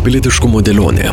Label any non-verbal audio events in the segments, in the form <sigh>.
Pilietiškumo dėlionė.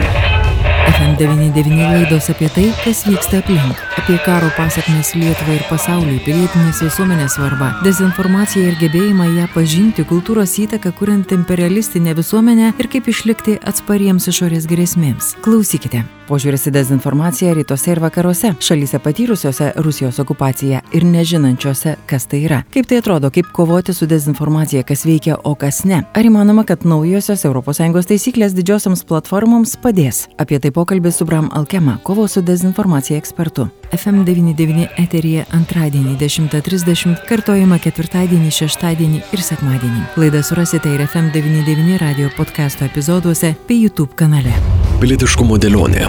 FM99 laidos apie tai, kas vyksta aplink, apie karo pasakmes Lietuvai ir pasauliui, pilietinės visuomenės svarbą, dezinformaciją ir gebėjimą ją pažinti, kultūros įtaką, kuriant imperialistinę visuomenę ir kaip išlikti atspariems išorės grėsmėms. Klausykite. Požiūris į dezinformaciją rytuose ir vakaruose, šalyse patyrusiose Rusijos okupaciją ir nežinančiose, kas tai yra. Kaip tai atrodo, kaip kovoti su dezinformacija, kas veikia, o kas ne. Ar įmanoma, kad naujosios ES taisyklės didžiosioms platformoms padės? Apie tai pokalbis su Bram Alkema, kovo su dezinformacija ekspertu. FM99 eteryje antradienį 10.30, kartojama ketvirtadienį, šeštadienį ir sekmadienį. Laidą surasite ir FM99 radio podcast'o epizoduose bei YouTube kanale. Pilietiškumo dėlionė.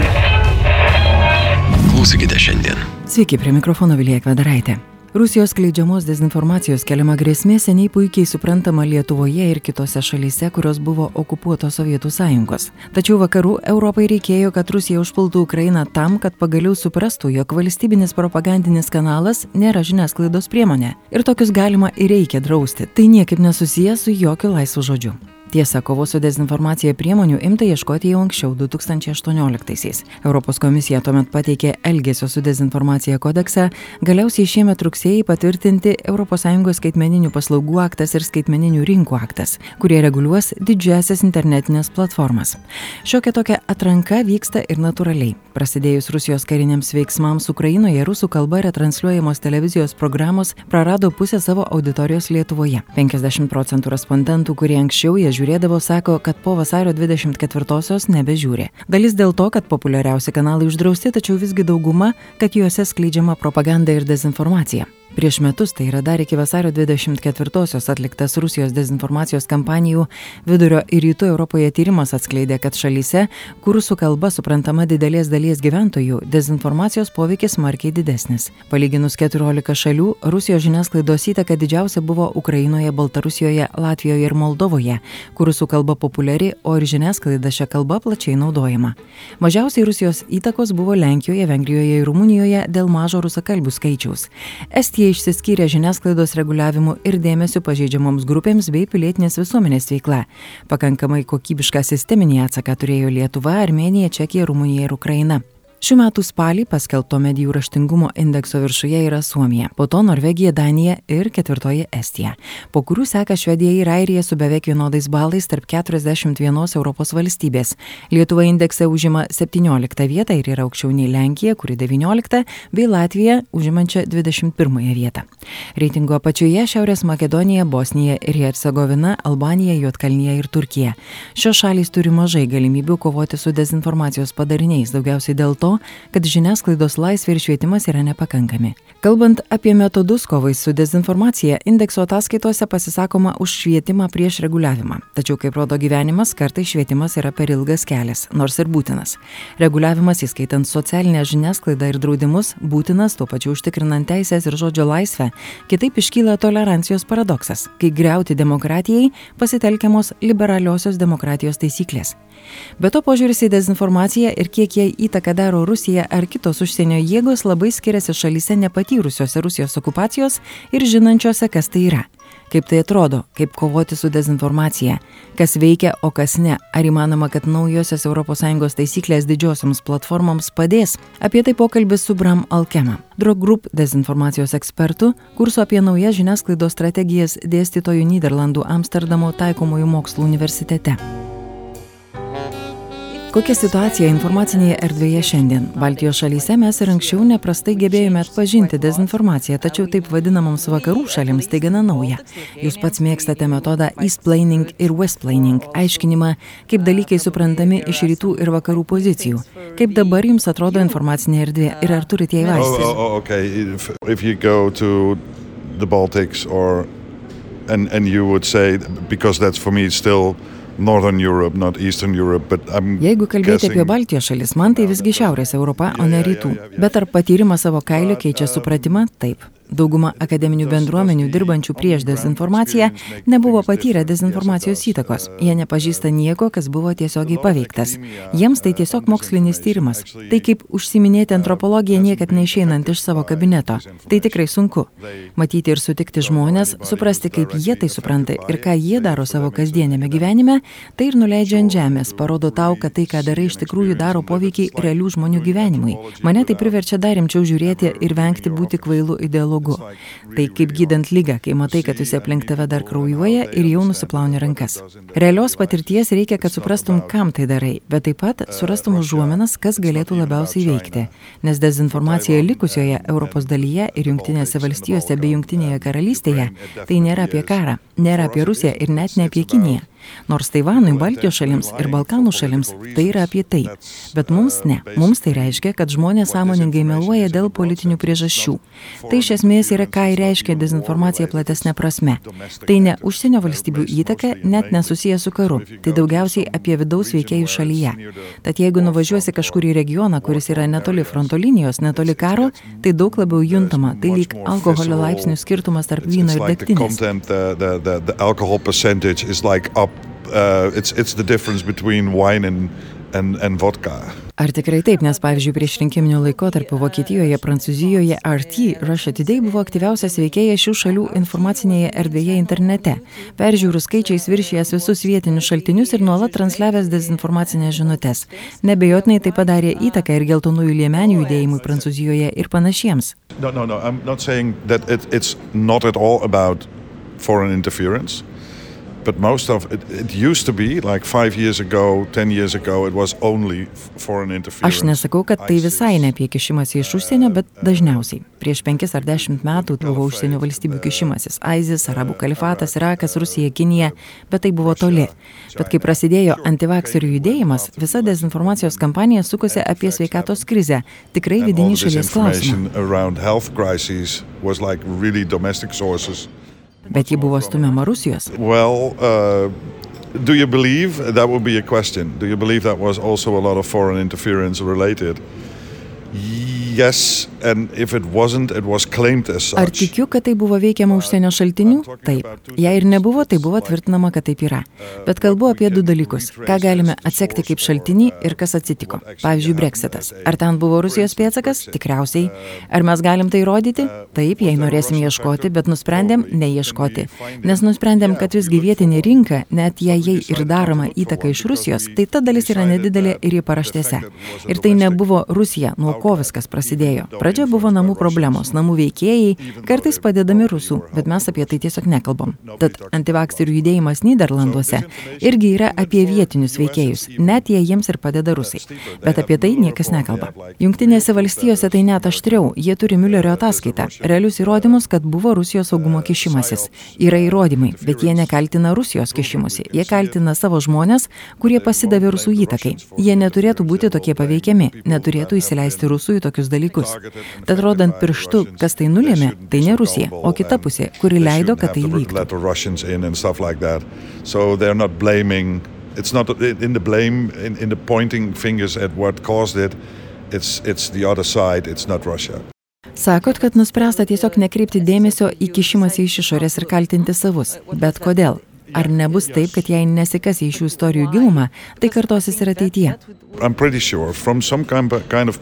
Klausykite šiandien. Sveiki, prie mikrofono Vilija Kvedaraitė. Rusijos skleidžiamos dezinformacijos keliama grėsmė seniai puikiai suprantama Lietuvoje ir kitose šalyse, kurios buvo okupuotos Sovietų sąjungos. Tačiau vakarų Europai reikėjo, kad Rusija užpultų Ukrainą tam, kad pagaliau suprastų, jog valstybinis propagandinis kanalas nėra žiniasklaidos priemonė. Ir tokius galima ir reikia drausti. Tai niekaip nesusijęs su jokiu laisvu žodžiu. Tiesa, kovos su dezinformacija priemonių imta ieškoti jau anksčiau 2018-aisiais. Europos komisija tuomet pateikė Elgesio su dezinformacija kodeksą, galiausiai šiemet rugsėjai patvirtinti ES skaitmeninių paslaugų aktas ir skaitmeninių rinkų aktas, kurie reguliuos didžiasias internetinės platformas. Šiokia tokia atranka vyksta ir natūraliai. Prasidėjus Rusijos kariniams veiksmams Ukrainoje, rusų kalba retransliuojamos televizijos programos prarado pusę savo auditorijos Lietuvoje. 50 procentų respondentų, kurie anksčiau jas žiūrėdavo, sako, kad po vasario 24-osios nebežiūri. Dalis dėl to, kad populiariausi kanalai uždrausti, tačiau visgi dauguma, kad juose skleidžiama propaganda ir dezinformacija. Prieš metus, tai yra dar iki vasario 24-osios atliktas Rusijos dezinformacijos kampanijų vidurio ir rytų Europoje tyrimas atskleidė, kad šalyse, kur rusų kalba suprantama didelės dalies gyventojų, dezinformacijos poveikis smarkiai didesnis. Palyginus 14 šalių, Rusijos žiniasklaidos įtaka didžiausia buvo Ukrainoje, Baltarusijoje, Latvijoje ir Moldovoje, kur rusų kalba populiari, o ir žiniasklaida šią kalbą plačiai naudojama. Mažiausiai Rusijos įtakos buvo Lenkijoje, Vengrijoje ir Rumunijoje dėl mažo rusakalbių skaičiaus. Estija išsiskyrė žiniasklaidos reguliavimu ir dėmesiu pažeidžiamoms grupėms bei pilietinės visuomenės veikla. Pakankamai kokybišką sisteminį atsaką turėjo Lietuva, Armenija, Čekija, Rumunija ir Ukraina. Šių metų spalį paskelbto medijų raštingumo indekso viršuje yra Suomija, po to Norvegija, Danija ir ketvirtoji Estija, po kurių seka Švedija ir Airija su beveik vienodais balais tarp 41 Europos valstybės. Lietuva indekse užima 17 vietą ir yra aukščiau nei Lenkija, kuri 19, bei Latvija užimančia 21 vietą. Reitingo apačioje Šiaurės Makedonija, Bosnija ir Hercegovina, Albanija, Juotkalnyje ir Turkija. Šios šalys turi mažai galimybių kovoti su dezinformacijos padariniais, daugiausiai dėl to, to, kad žiniasklaidos laisvė ir švietimas yra nepakankami. Kalbant apie metodus kovai su dezinformacija, indekso ataskaitose pasisakoma už švietimą prieš reguliavimą. Tačiau, kaip rodo gyvenimas, kartai švietimas yra per ilgas kelias, nors ir būtinas. Reguliavimas, įskaitant socialinę žiniasklaidą ir draudimus, būtinas, tuo pačiu užtikrinant teisės ir žodžio laisvę. Kitaip iškyla tolerancijos paradoksas, kai greuti demokratijai pasitelkiamos liberaliosios demokratijos taisyklės. Be to požiūris į dezinformaciją ir kiek jai įtaką daro Rusija ar kitos užsienio jėgos labai skiriasi šalyse nepatyrusiose Rusijos okupacijos ir žinančiose, kas tai yra. Kaip tai atrodo, kaip kovoti su dezinformacija, kas veikia, o kas ne, ar įmanoma, kad naujosios ES taisyklės didžiosioms platformoms padės. Apie tai pokalbis su Bram Alkema, Drog Group dezinformacijos ekspertu, kurso apie naujas žiniasklaidos strategijas dėstytojų Niderlandų Amsterdamo taikomųjų mokslų universitete. Kokia situacija informacinėje erdvėje šiandien? Baltijos šalyse mes ir anksčiau neprastai gebėjome atpažinti dezinformaciją, tačiau taip vadinamoms vakarų šalims tai gana nauja. Jūs pats mėgstate metodą Eastplaining ir Westplaining, aiškinimą, kaip dalykai suprantami iš rytų ir vakarų pozicijų. Kaip dabar jums atrodo informacinė erdvė ir ar turite ją įvaizdį? Jeigu kalbėti apie Baltijos šalis, man tai visgi Šiaurės Europa, o ne Rytų. Bet ar patyrimas savo kailiu keičia supratimą? Taip. Dauguma akademinių bendruomenių dirbančių prieš dezinformaciją nebuvo patyrę dezinformacijos įtakos. Jie nepažįsta nieko, kas buvo tiesiogiai paveiktas. Jiems tai tiesiog mokslinis tyrimas. Tai kaip užsiminėti antropologiją niekad neišeinant iš savo kabineto. Tai tikrai sunku. Matyti ir sutikti žmonės, suprasti, kaip jie tai supranta ir ką jie daro savo kasdienėme gyvenime, tai ir nuleidžia ant žemės, parodo tau, kad tai, ką darai, iš tikrųjų daro poveikį realių žmonių gyvenimui. Mane tai priverčia dar rimčiau žiūrėti ir vengti būti kvailu ideologu draugu. Tai kaip gydant lygą, kai matai, kad visi aplink tave dar kraujuoja ir jau nusiplauni rankas. Realios patirties reikia, kad suprastum, kam tai darai, bet taip pat surastum užuomenas, kas galėtų labiausiai veikti. Nes dezinformacija likusioje Europos dalyje ir Junktinėse valstijose bei Junktinėje karalystėje tai nėra apie karą, nėra apie Rusiją ir net ne apie Kiniją. Nors Taivanui, Baltijos šalims ir Balkanų šalims tai yra apie tai. Bet mums ne. Mums tai reiškia, kad žmonės sąmoningai meluoja dėl politinių priežasčių. Tai iš esmės yra, ką reiškia dezinformacija platesnė prasme. Tai ne užsienio valstybių įtaka, net nesusiję su karu. Tai daugiausiai apie vidaus veikėjų šalyje. Tad jeigu nuvažiuosi kažkur į regioną, kuris yra netoli fronto linijos, netoli karo, tai daug labiau juntama. Tai lyg alkoholio laipsnių skirtumas tarp vyno ir degtinės uh, it's it's the difference between wine and and, and vodka. Ar tikrai taip, nes pavyzdžiui, prieš rinkiminio laikotarpio Vokietijoje, Prancūzijoje RT Russia Today buvo aktyviausias veikėjas šių šalių informacinėje erdvėje internete, peržiūrų skaičiais viršijęs visus vietinius šaltinius ir nuolat transliavęs dezinformacinės žinutės. Nebejotinai tai padarė įtaką ir geltonųjų liemenių judėjimui Prancūzijoje ir panašiems. No, no, no, but most of it, it used to be like five years ago, ten years ago, it was only foreign interference. Aš nesakau, kad tai visai ne apie kišimąsi iš užsienio, bet dažniausiai. Prieš penkis ar dešimt metų buvo užsienio valstybių kišimasis. Aizis, Arabų kalifatas, Irakas, Rusija, Kinija, bet tai buvo toli. Bet kai prasidėjo antivakserių judėjimas, visa dezinformacijos kampanija sukosi apie sveikatos krizę, tikrai vidinį šalies klausimą bet ji buvo stumiama Rusijos. Well, uh... Do you believe that would be a question? Do you believe that was also a lot of foreign interference related? Yes, Ar tikiu, kad tai buvo veikiama užsienio šaltinių? Taip. Jei ir nebuvo, tai buvo tvirtinama, kad taip yra. Bet kalbu apie du dalykus. Ką galime atsekti kaip šaltinį ir kas atsitiko. Pavyzdžiui, Brexitas. Ar ten buvo Rusijos pėtsakas? Tikriausiai. Ar mes galim tai rodyti? Taip, jei norėsim ieškoti, bet nusprendėm neieškoti. Nes nusprendėm, kad visgi vietinė rinka, net jei jai ir daroma įtaka iš Rusijos, tai ta dalis yra nedidelė ir į paraštėse. Ir tai nebuvo Rusija, nuo ko viskas prasidėjo. Pradžia buvo namų problemos, namų veikėjai, kartais padedami rusų, bet mes apie tai tiesiog nekalbam. Tad antivakserių judėjimas Niderlanduose irgi yra apie vietinius veikėjus, net jei jiems ir padeda rusai. Bet apie tai niekas nekalba. Junktinėse valstijose tai net aštriau, jie turi Müllerio ataskaitą, realius įrodymus, kad buvo Rusijos saugumo kišimasis. Yra įrodymai, bet jie nekaltina Rusijos kišimusi, jie kaltina savo žmonės, kurie pasidavė rusų įtakai. Jie neturėtų būti tokie paveikiami, neturėtų įsileisti rusų į tokius dalykus. Tad rodant pirštu, kas tai nulėmė, tai ne Rusija, o kita pusė, kuri leido, kad tai įvyktų. It's not in the blame, in, in the pointing fingers at what caused it. It's, it's the other side, it's not Russia. Sakot, kad nuspręsta tiesiog nekreipti dėmesio į kišimąsi iš išorės ir kaltinti savus. Bet kodėl? Ar nebus taip, kad jei nesikas į šių istorijų gilumą, tai kartosis ir ateityje? Sure, kind of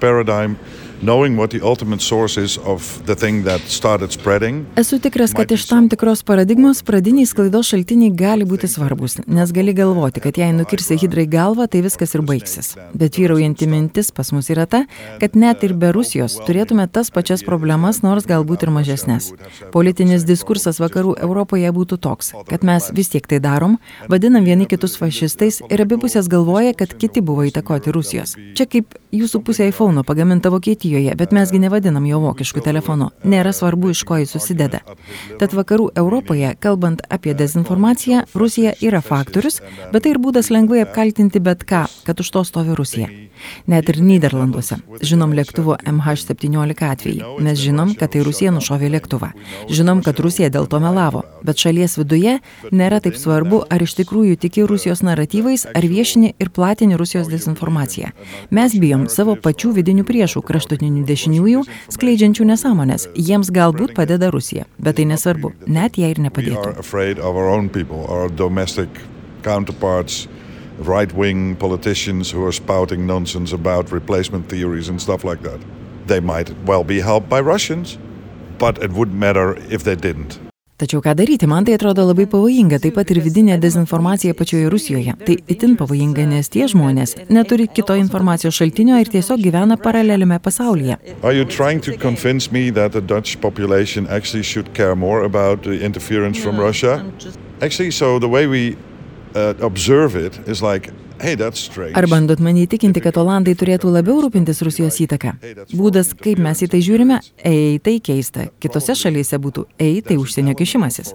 paradigm. Esu tikras, kad iš tam tikros paradigmos pradiniai sklaidos šaltiniai gali būti svarbus, nes gali galvoti, kad jei nukirsi hidrai galvą, tai viskas ir baigsis. Bet vyraujanti mintis pas mus yra ta, kad net ir be Rusijos turėtume tas pačias problemas, nors galbūt ir mažesnės. Politinis diskursas vakarų Europoje būtų toks, kad mes vis tiek tai darom, vadinam vieni kitus fašistais ir abi pusės galvoja, kad kiti buvo įtakoti Rusijos. Čia kaip jūsų pusė iPhone pagaminta Vokietijoje, bet mesgi nevadinam jo vokišku telefonu. Nėra svarbu, iš ko jis susideda. Tad vakarų Europoje, kalbant apie dezinformaciją, Rusija yra faktorius, bet tai ir būdas lengvai apkaltinti bet ką, kad už to stovi Rusija. Net ir Niderlanduose. Žinom lėktuvo MH17 atvejį. Mes žinom, kad tai Rusija nušovė lėktuvą. Žinom, kad Rusija dėl to melavo. Bet šalies viduje nėra taip svarbu, ar iš tikrųjų tiki Rusijos naratyvais, ar viešini ir platini Rusijos dezinformaciją. Mes bijom savo pačių vidinių priešų kraštutinių dešiniųjų, skleidžiančių nesąmonės. Jiems galbūt padeda Rusija, bet tai nesvarbu, net jei ir nepadėtų. right wing politicians who are spouting nonsense about replacement theories and stuff like that. They might well be helped by Russians, but it wouldn't matter if they didn't. Tačiau ką daryti, man tai atrodo labai pavojinga, taip pat ir vidinė dezinformacija pačioje Rusijoje. Tai itin pavojinga, nes tie žmonės neturi kito informacijos šaltinio ir tiesiog gyvena paraleliame pasaulyje. Are you trying to convince me that the Dutch population actually should care more about the interference from Russia? Actually, so the way we uh, observe it is like Ar bandot mane įtikinti, kad Olandai turėtų labiau rūpintis Rusijos įtaka? Būdas, kaip mes į tai žiūrime, ei, tai keista. Kitose šalyse būtų ei, tai užsienio kišimasis.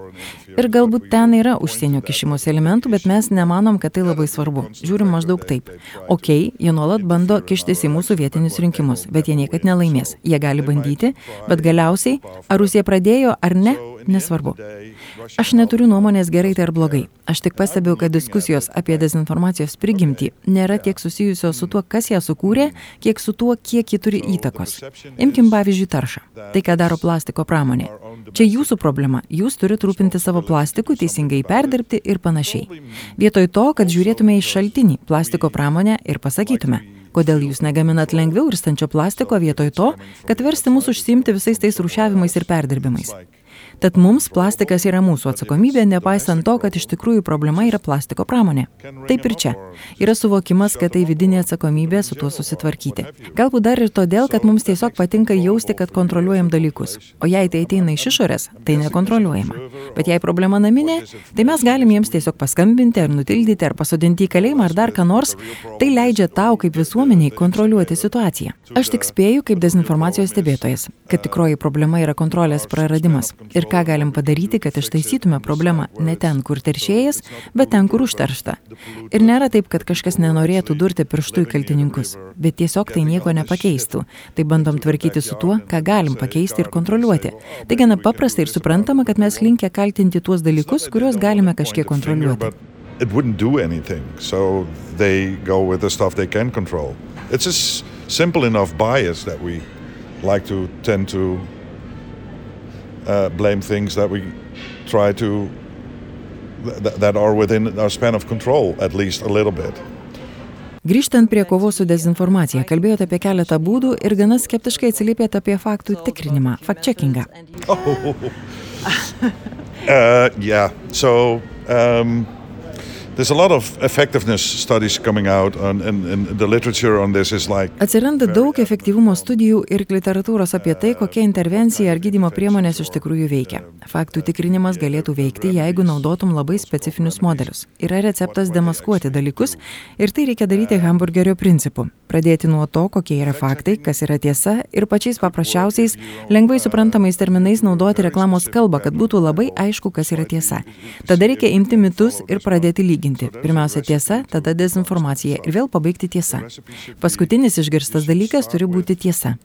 Ir galbūt ten yra užsienio kišimos elementų, bet mes nemanom, kad tai labai svarbu. Žiūrim maždaug taip. Ok, jie nuolat bando kištis į mūsų vietinius rinkimus, bet jie niekad nelaimės. Jie gali bandyti, bet galiausiai, ar Rusija pradėjo ar ne, nesvarbu. Aš neturiu nuomonės gerai tai ar blogai. Aš tik pastebiu, kad diskusijos apie dezinformacijos prigimtį nėra tiek susijusios su tuo, kas ją sukūrė, kiek su tuo, kiek ji turi įtakos. Imkim pavyzdžiui taršą. Tai, ką daro plastiko pramonė. Čia jūsų problema. Jūs turite rūpinti savo plastiku, teisingai perdirbti ir panašiai. Vietoj to, kad žiūrėtume į šaltinį plastiko pramonę ir pasakytume, Kodėl jūs negaminat lengviau irstančio plastiko vietoj to, kad versti mus užsimti visais tais rušiavimais ir perdirbimais? Tad mums plastikas yra mūsų atsakomybė, nepaisant to, kad iš tikrųjų problema yra plastiko pramonė. Taip ir čia. Yra suvokimas, kad tai vidinė atsakomybė su tuo susitvarkyti. Galbūt dar ir todėl, kad mums tiesiog patinka jausti, kad kontroliuojam dalykus. O jei tai ateina iš išorės, tai nekontroliuojama. Bet jei problema naminė, tai mes galim jiems tiesiog paskambinti ar nutildyti ar pasodinti į kalėjimą ar dar ką nors. Tai leidžia tau kaip visuomeniai kontroliuoti situaciją. Aš tik spėju kaip dezinformacijos stebėtojas, kad tikroji problema yra kontrolės praradimas. Ir ką galim padaryti, kad ištaisytume problemą ne ten, kur teršėjas, bet ten, kur užteršta. Ir nėra taip, kad kažkas nenorėtų durti pirštų į kaltininkus, bet tiesiog tai nieko nepakeistų. Tai bandom tvarkyti su tuo, ką galim pakeisti ir kontroliuoti. Tai gana paprasta ir suprantama, kad mes linkę kaltinti tuos dalykus, kuriuos galime kažkiek kontroliuoti. It wouldn't do anything, so they go with the stuff they can control. It's a simple enough bias that we like to tend to uh, blame things that we try to th that are within our span of control at least a little bit. Grįžtant prie kovos su dezinformacija, kalbėjote apie keletą būdų ir gana skeptiškai atsiliepėte apie faktų tikrinimą, fact-checkingą. Oh. <laughs> uh, yeah, so um, Atsiranda daug efektyvumo studijų ir literatūros apie tai, kokia intervencija ar gydymo priemonės iš tikrųjų veikia. Faktų tikrinimas galėtų veikti, jeigu naudotum labai specifinius modelius. Yra receptas demaskuoti dalykus ir tai reikia daryti hamburgerio principu. Pradėti nuo to, kokie yra faktai, kas yra tiesa ir pačiais paprasčiausiais, lengvai suprantamais terminais naudoti reklamos kalbą, kad būtų labai aišku, kas yra tiesa. Tada reikia imti mitus ir pradėti lyginti palyginti. Pirmiausia tiesa, tada dezinformacija ir vėl pabaigti tiesa. Paskutinis išgirstas dalykas turi būti tiesa.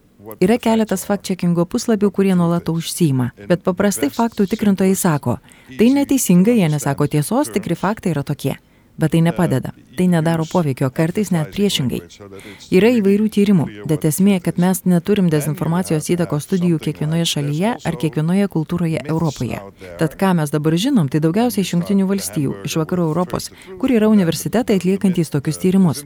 Yra keletas fact-checkingo puslapių, kurie nuolato užsima, bet paprastai faktų tikrintojai sako, tai neteisinga, jie nesako tiesos, tikri faktai yra tokie bet tai nepadeda. Tai nedaro poveikio, kartais net priešingai. Yra įvairių tyrimų, bet esmė, kad mes neturim dezinformacijos įtakos studijų kiekvienoje šalyje ar kiekvienoje kultūroje Europoje. Tad ką mes dabar žinom, tai daugiausiai iš jungtinių valstijų, iš vakarų Europos, kur yra universitetai atliekantys tokius tyrimus.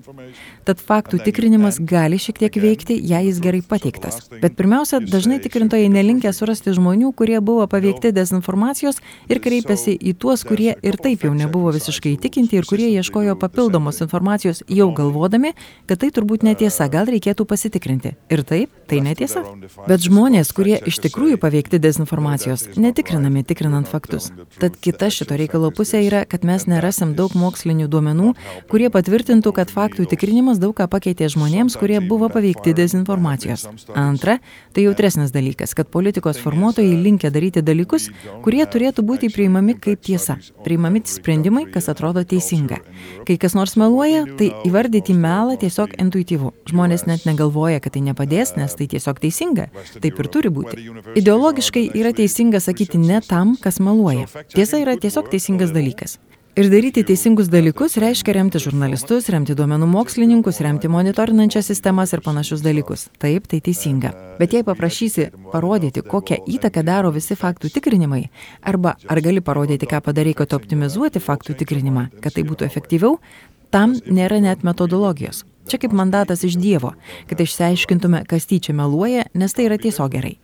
Tad faktų tikrinimas gali šiek tiek veikti, jei jis gerai pateiktas. Bet pirmiausia, dažnai tikrintojai nelinkia surasti žmonių, kurie buvo paveikti dezinformacijos ir kreipiasi į tuos, kurie ir taip jau nebuvo visiškai įtikinti ir kurie kurie ieškojo papildomos informacijos jau galvodami, kad tai turbūt netiesa, gal reikėtų pasitikrinti. Ir taip, tai netiesa. Bet žmonės, kurie iš tikrųjų paveikti dezinformacijos, netikrinami tikrinant faktus. Tad kita šito reikalo pusė yra, kad mes nerasim daug mokslinių duomenų, kurie patvirtintų, kad faktų tikrinimas daug ką pakeitė žmonėms, kurie buvo paveikti dezinformacijos. Antra, tai jautresnis dalykas, kad politikos formuotojai linkia daryti dalykus, kurie turėtų būti priimami kaip tiesa. Priimami sprendimai, kas atrodo teisinga teisinga. Kai kas nors meluoja, tai įvardyti melą tiesiog intuityvu. Žmonės net negalvoja, kad tai nepadės, nes tai tiesiog teisinga. Taip ir turi būti. Ideologiškai yra teisinga sakyti ne tam, kas meluoja. Tiesa yra tiesiog teisingas dalykas. Ir daryti teisingus dalykus reiškia remti žurnalistus, remti duomenų mokslininkus, remti monitorinančias sistemas ir panašius dalykus. Taip, tai teisinga. Bet jei paprašysi parodyti, kokią įtaką daro visi faktų tikrinimai, arba ar gali parodyti, ką padarai, kad optimizuoti faktų tikrinimą, kad tai būtų efektyviau, tam nėra net metodologijos. Čia kaip mandatas iš Dievo, kad išsiaiškintume, kas tyčia meluoja, nes tai yra tiesiog gerai.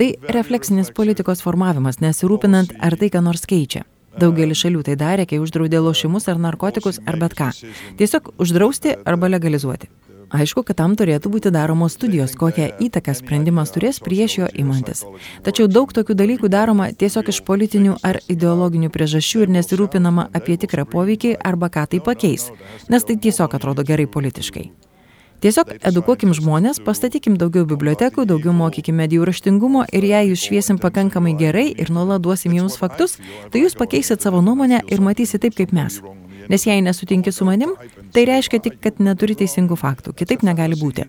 Tai refleksinis politikos formavimas, nesirūpinant, ar tai ką nors keičia. Daugelis šalių tai darė, kai uždraudė lošimus ar narkotikus ar bet ką. Tiesiog uždrausti arba legalizuoti. Aišku, kad tam turėtų būti daromos studijos, kokią įtaką sprendimas turės prieš jo imantis. Tačiau daug tokių dalykų daroma tiesiog iš politinių ar ideologinių priežasčių ir nesirūpinama apie tikrą poveikį arba ką tai pakeis, nes tai tiesiog atrodo gerai politiškai. Tiesiog edukuokim žmonės, pastatykim daugiau bibliotekų, daugiau mokykim medijų raštingumo ir jei jūs šviesim pakankamai gerai ir nuolat duosim jums faktus, tai jūs pakeisit savo nuomonę ir matysit taip kaip mes. Nes jei nesutinki su manim, tai reiškia tik, kad neturi teisingų faktų. Kitaip negali būti.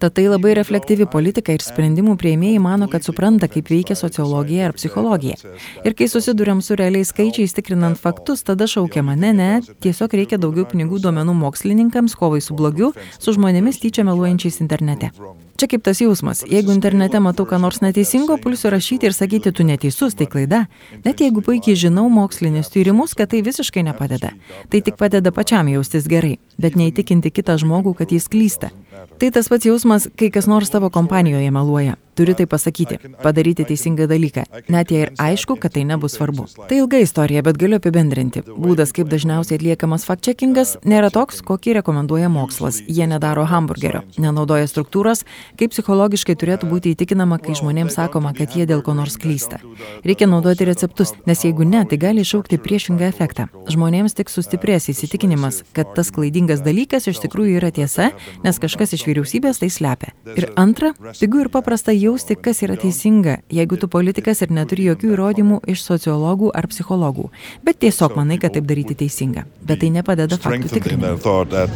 Tad tai labai reflektyvi politika ir sprendimų prieimėjai mano, kad supranta, kaip veikia sociologija ar psichologija. Ir kai susidurėm su realiais skaičiais tikrinant faktus, tada šaukiama, ne, ne, tiesiog reikia daugiau pinigų duomenų mokslininkams, kovai su blogiu, su žmonėmis tyčia meluojančiais internete. Čia kaip tas jausmas, jeigu internete matau ką nors neteisingo, pulsiu rašyti ir sakyti, tu neteisus, tai klaida. Net jeigu puikiai žinau mokslinis tyrimus, kad tai visiškai nepadeda. Tai tik padeda pačiam jaustis gerai, bet neįtikinti kitą žmogų, kad jis klysta. Tai tas pats jausmas, kai kas nors tavo kompanijoje meluoja. Turi tai pasakyti, padaryti teisingą dalyką, net jei ir aišku, kad tai nebus svarbu. Tai ilga istorija, bet galiu apibendrinti. Būdas, kaip dažniausiai atliekamas fact-checkingas, nėra toks, kokį rekomenduoja mokslas. Jie nedaro hamburgerio, nenaudoja struktūros, kaip psichologiškai turėtų būti įtikinama, kai žmonėms sakoma, kad jie dėl ko nors klysta. Reikia naudoti receptus, nes jeigu ne, tai gali iššaukti priešingą efektą. Žmonėms tik sustiprės įsitikinimas, kad tas klaidingas dalykas iš tikrųjų yra tiesa, nes kažkas iš vyriausybės tai slepia. Ir antra, pigu ir paprasta jau jausti, kas yra teisinga, jeigu tu politikas ir neturi jokių įrodymų iš sociologų ar psichologų, bet tiesiog manai, kad taip daryti teisinga. Bet tai nepadeda faktų tikrinimui.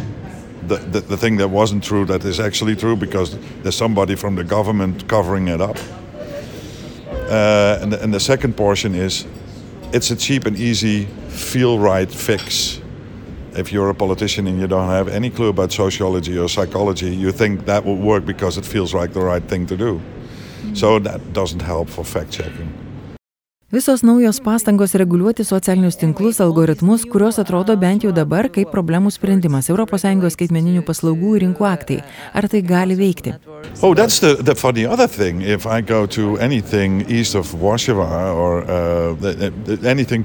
The, the, the thing that wasn't true that is actually true because there's somebody from the government covering it up. Uh, and, the, and the second portion is it's a cheap and easy feel right fix if you're a politician and you don't have any clue about sociology or psychology, you think that will work because it feels like the right thing to do. So that doesn't help for fact checking. Visos naujos pastangos reguliuoti socialinius tinklus, algoritmus, kurios atrodo bent jau dabar kaip problemų sprendimas ES skaitmeninių paslaugų rinkų aktai. Ar tai gali veikti? Oh, that's the, the funny other thing. If I go to anything east of Warsaw or uh, anything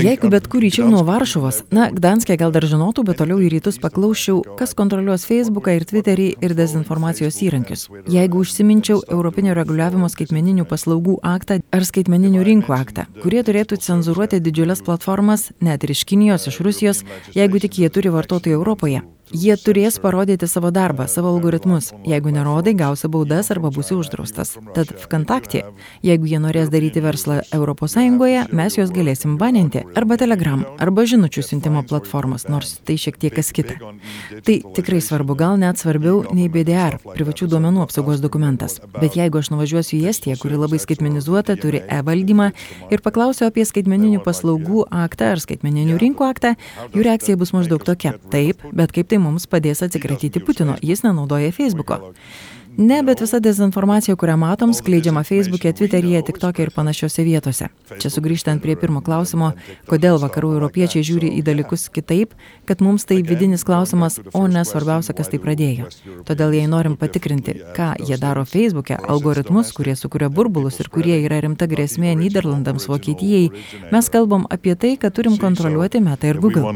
Jeigu bet kur ryčiau nuo Varšuvos, na, Gdanskė gal dar žinotų, bet toliau į rytus paklausčiau, kas kontroliuos Facebooką ir Twitterį ir dezinformacijos įrankius. Jeigu užsiminčiau Europinio reguliavimo skaitmeninių paslaugų aktą ar skaitmeninių rinkų aktą, kurie turėtų cenzuruoti didžiulės platformas, net ir iš Kinijos, iš Rusijos, jeigu tik jie turi vartotojų Europoje, Jie turės parodyti savo darbą, savo algoritmus. Jeigu nerodai, gausi baudas arba būsi uždraustas. Tad VKontaktė, jeigu jie norės daryti verslą ES, mes juos galėsim baninti. Arba Telegram, arba žinučių siuntimo platformos, nors tai šiek tiek kas kita. Tai tikrai svarbu, gal net svarbiau nei BDR, privačių duomenų apsaugos dokumentas. Bet jeigu aš nuvažiuosiu į Estiją, kuri labai skaitmenizuota, turi e-valdymą ir paklausiu apie skaitmeninių paslaugų aktą ar skaitmeninių rinkų aktą, jų reakcija bus maždaug tokia. Taip, bet kaip tai tai mums padės atsikratyti Putino. Jis nenaudoja Facebooko. Ne, bet visa dezinformacija, kurią matom, skleidžiama Facebook'e, Twitter'yje, TikTok'e ir panašiose vietose. Čia sugrįžtant prie pirmo klausimo, kodėl vakarų europiečiai žiūri į dalykus kitaip, kad mums tai vidinis klausimas, o ne svarbiausia, kas tai pradėjo. Todėl jei norim patikrinti, ką jie daro Facebook'e, algoritmus, kurie sukuria burbulus ir kurie yra rimta grėsmė Niderlandams, Vokietijai, mes kalbam apie tai, kad turim kontroliuoti Meta ir Google.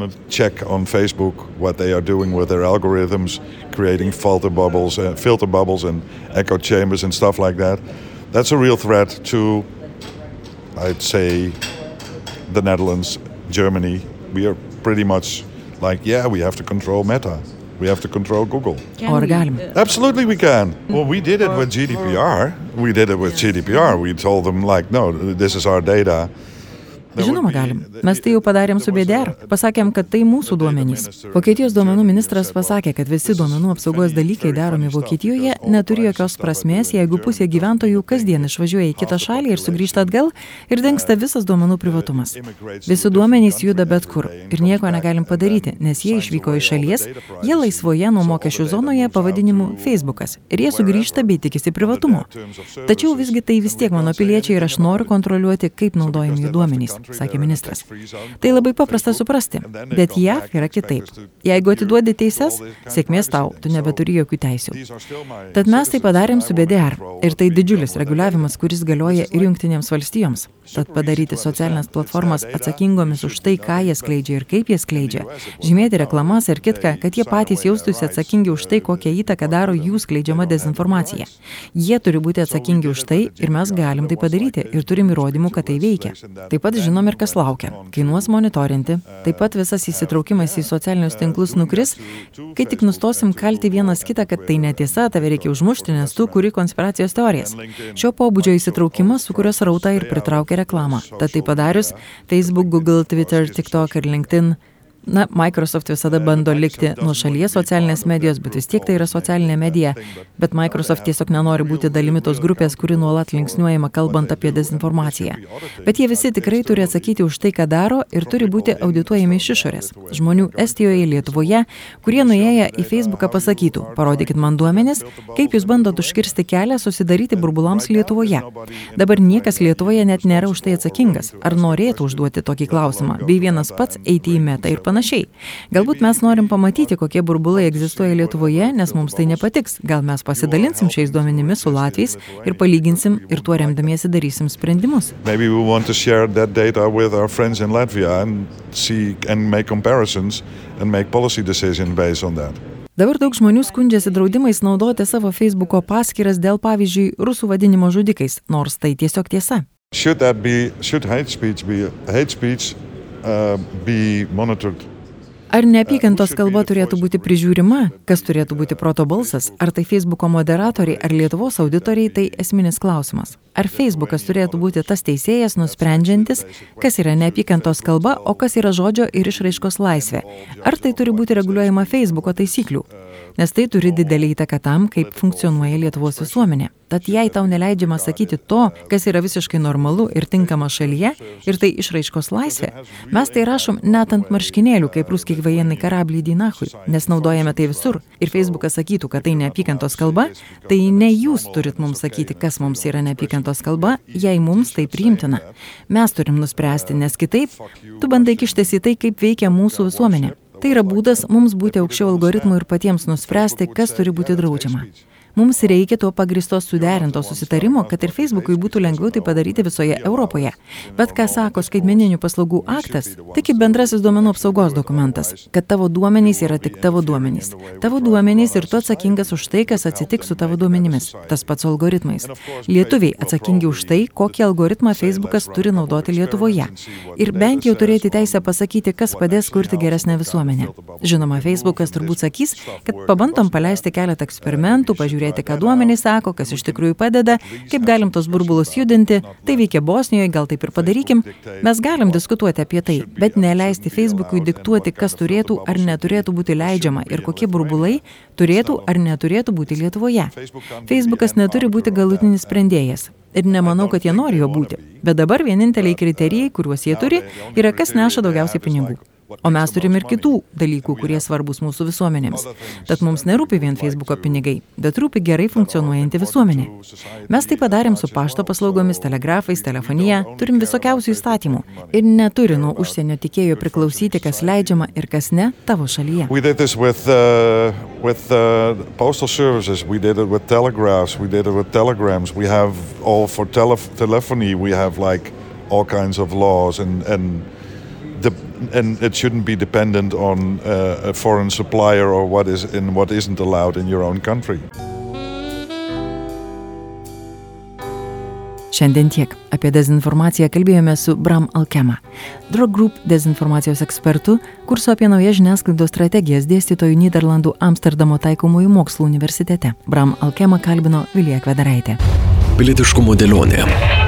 creating filter bubbles, uh, filter bubbles and echo chambers and stuff like that. That's a real threat to, I'd say, the Netherlands, Germany. We are pretty much like, yeah, we have to control Meta. We have to control Google. Can Absolutely, we can. Well, we did it with GDPR. We did it with GDPR. We told them, like, no, this is our data. Žinoma, galim. Mes tai jau padarėm su BDR. Pasakėm, kad tai mūsų duomenys. Vokietijos duomenų ministras pasakė, kad visi duomenų apsaugos dalykai daromi Vokietijoje neturi jokios prasmės, jeigu pusė gyventojų kasdien išvažiuoja į kitą šalį ir sugrįžta atgal ir dengsta visas duomenų privatumas. Visi duomenys juda bet kur ir nieko negalim padaryti, nes jie išvyko iš šalies, jie laisvoje nuo mokesčių zonoje pavadinimu Facebookas ir jie sugrįžta bei tikisi privatumo. Tačiau visgi tai vis tiek mano piliečiai ir aš noriu kontroliuoti, kaip naudojami jų duomenys sakė ministras. Tai labai paprasta suprasti, bet JAV yra kitaip. Jeigu atiduodi teises, sėkmės tau, tu nebeturi jokių teisių. Tad mes tai padarėm su BDR ir tai didžiulis reguliavimas, kuris galioja ir jungtinėms valstijoms. Tad padaryti socialinės platformas atsakingomis už tai, ką jie skleidžia ir kaip jie skleidžia, žymėti reklamas ir kitką, kad jie patys jaustųsi atsakingi už tai, kokią įtaką daro jų skleidžiama dezinformacija. Jie turi būti atsakingi už tai ir mes galim tai padaryti ir turim įrodymų, kad tai veikia. Taip pat žinom ir kas laukia. Kainuos monitorinti, taip pat visas įsitraukimas į socialinius tinklus nukris, kai tik nustosim kalti vienas kitą, kad tai netiesa, tave reikia užmušti, nes tu kuri konspiracijos teorijas. Šio pobūdžio įsitraukimas sukuria srautą ir pritraukia reklamą. Tad tai padarius, Facebook, Google, Twitter, TikTok ir LinkedIn na microsoft visada bando likti nuošalyje socialinės medijos bet vis tiek tai yra socialinė medija. Bet microsoft tiesiog nenori būti dalimi tos grupės kuri nuolat linksniuojama kalbant apie dezinformaciją. Bet jie visi tikrai turi atsakyti už tai ką daro ir turi būti audituojami iš išorės. Žmonių estijoje lietuvoje kurie nuėję į feisbuką pasakytų parodykit man duomenis kaip jūs bandot užkirsti kelią susidaryti burbulams lietuvoje. Dabar niekas lietuvoje net nėra už tai atsakingas ar norėtų užduoti tokį klausimą. Bei vienas pats eiti į metą ir panašiai. Galbūt mes norim pamatyti, kokie burbulai egzistuoja Lietuvoje, nes mums tai nepatiks. Gal mes pasidalinsim šiais duomenimis su Latvijais ir palyginsim ir tuo remdamiesi darysim sprendimus. Dabar daug žmonių skundžiasi draudimais naudoti savo Facebook'o paskyras dėl, pavyzdžiui, rusų vadinimo žudikais, nors tai tiesiog tiesa. Should that be, should hate speech be hate speech Ar neapykantos kalba turėtų būti prižiūrima, kas turėtų būti proto balsas, ar tai Facebooko moderatoriai, ar Lietuvos auditoriai, tai esminis klausimas. Ar Facebookas turėtų būti tas teisėjas nusprendžiantis, kas yra neapykantos kalba, o kas yra žodžio ir išraiškos laisvė? Ar tai turi būti reguliuojama Facebooko taisyklių? Nes tai turi didelį įtaką tam, kaip funkcionuoja Lietuvos visuomenė. Tad jei tau neleidžiama sakyti to, kas yra visiškai normalu ir tinkama šalyje, ir tai išraiškos laisvė, mes tai rašom net ant marškinėlių, kaip ruskiai vajenai karablį dinahui, nes naudojame tai visur. Ir Facebookas sakytų, kad tai neapykantos kalba, tai ne jūs turit mums sakyti, kas mums yra neapykantos kalba, jei mums tai priimtina. Mes turim nuspręsti, nes kitaip tu bandai kištis į tai, kaip veikia mūsų visuomenė. Tai yra būdas mums būti aukščiau algoritmų ir patiems nuspręsti, kas turi būti draudžiama. Mums reikia to pagristo suderinto susitarimo, kad ir Facebookui būtų lengviau tai padaryti visoje Europoje. Bet ką sako skaitmeninių paslaugų aktas, tik bendrasis duomenų apsaugos dokumentas, kad tavo duomenys yra tik tavo duomenys. Tavo duomenys ir tu atsakingas už tai, kas atsitiks su tavo duomenimis. Tas pats algoritmais. Lietuviai atsakingi už tai, kokį algoritmą Facebookas turi naudoti Lietuvoje. Ir bent jau turėti teisę pasakyti, kas padės kurti geresnę visuomenę. Žinoma, Facebookas turbūt sakys, kad pabandom paleisti keletą eksperimentų, pažiūrėti pažiūrėti, ką duomenys sako, kas iš tikrųjų padeda, kaip galim tos burbulus judinti, tai veikia Bosnijoje, gal taip ir padarykim. Mes galim diskutuoti apie tai, bet neleisti Facebookui diktuoti, kas turėtų ar neturėtų būti leidžiama ir kokie burbulai turėtų ar neturėtų būti Lietuvoje. Facebookas neturi būti galutinis sprendėjas. Ir nemanau, kad jie nori jo būti. Bet dabar vieninteliai kriterijai, kuriuos jie turi, yra kas neša daugiausiai pinigų. O mes turim ir kitų dalykų, kurie svarbus mūsų visuomenėms. Tad mums nerūpi vien Facebooko pinigai, bet rūpi gerai funkcionuojanti visuomenė. Mes tai padarėm su pašto paslaugomis, telegrafais, telefonija, turim visokiausių įstatymų ir neturi nuo užsienio tikėjų priklausyti, kas leidžiama ir kas ne tavo šalyje. With, uh, with, uh, postal services, we did it with telegraphs, we did it with telegrams, we have all for tele telephony, we have like all kinds of laws and, and and it shouldn't be dependent on uh, a foreign supplier or what is in what isn't allowed in your own country. Šiandien tiek. Apie dezinformaciją kalbėjome su Bram Alkema, Drug Group dezinformacijos ekspertu, kurso apie naujas žiniasklaidos strategijas dėstytojų Niderlandų Amsterdamo taikomųjų mokslų universitete. Bram Alkema kalbino Vilija Kvedaraitė. Pilietiškumo dėlionė.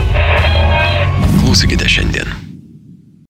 klausykite šiandien.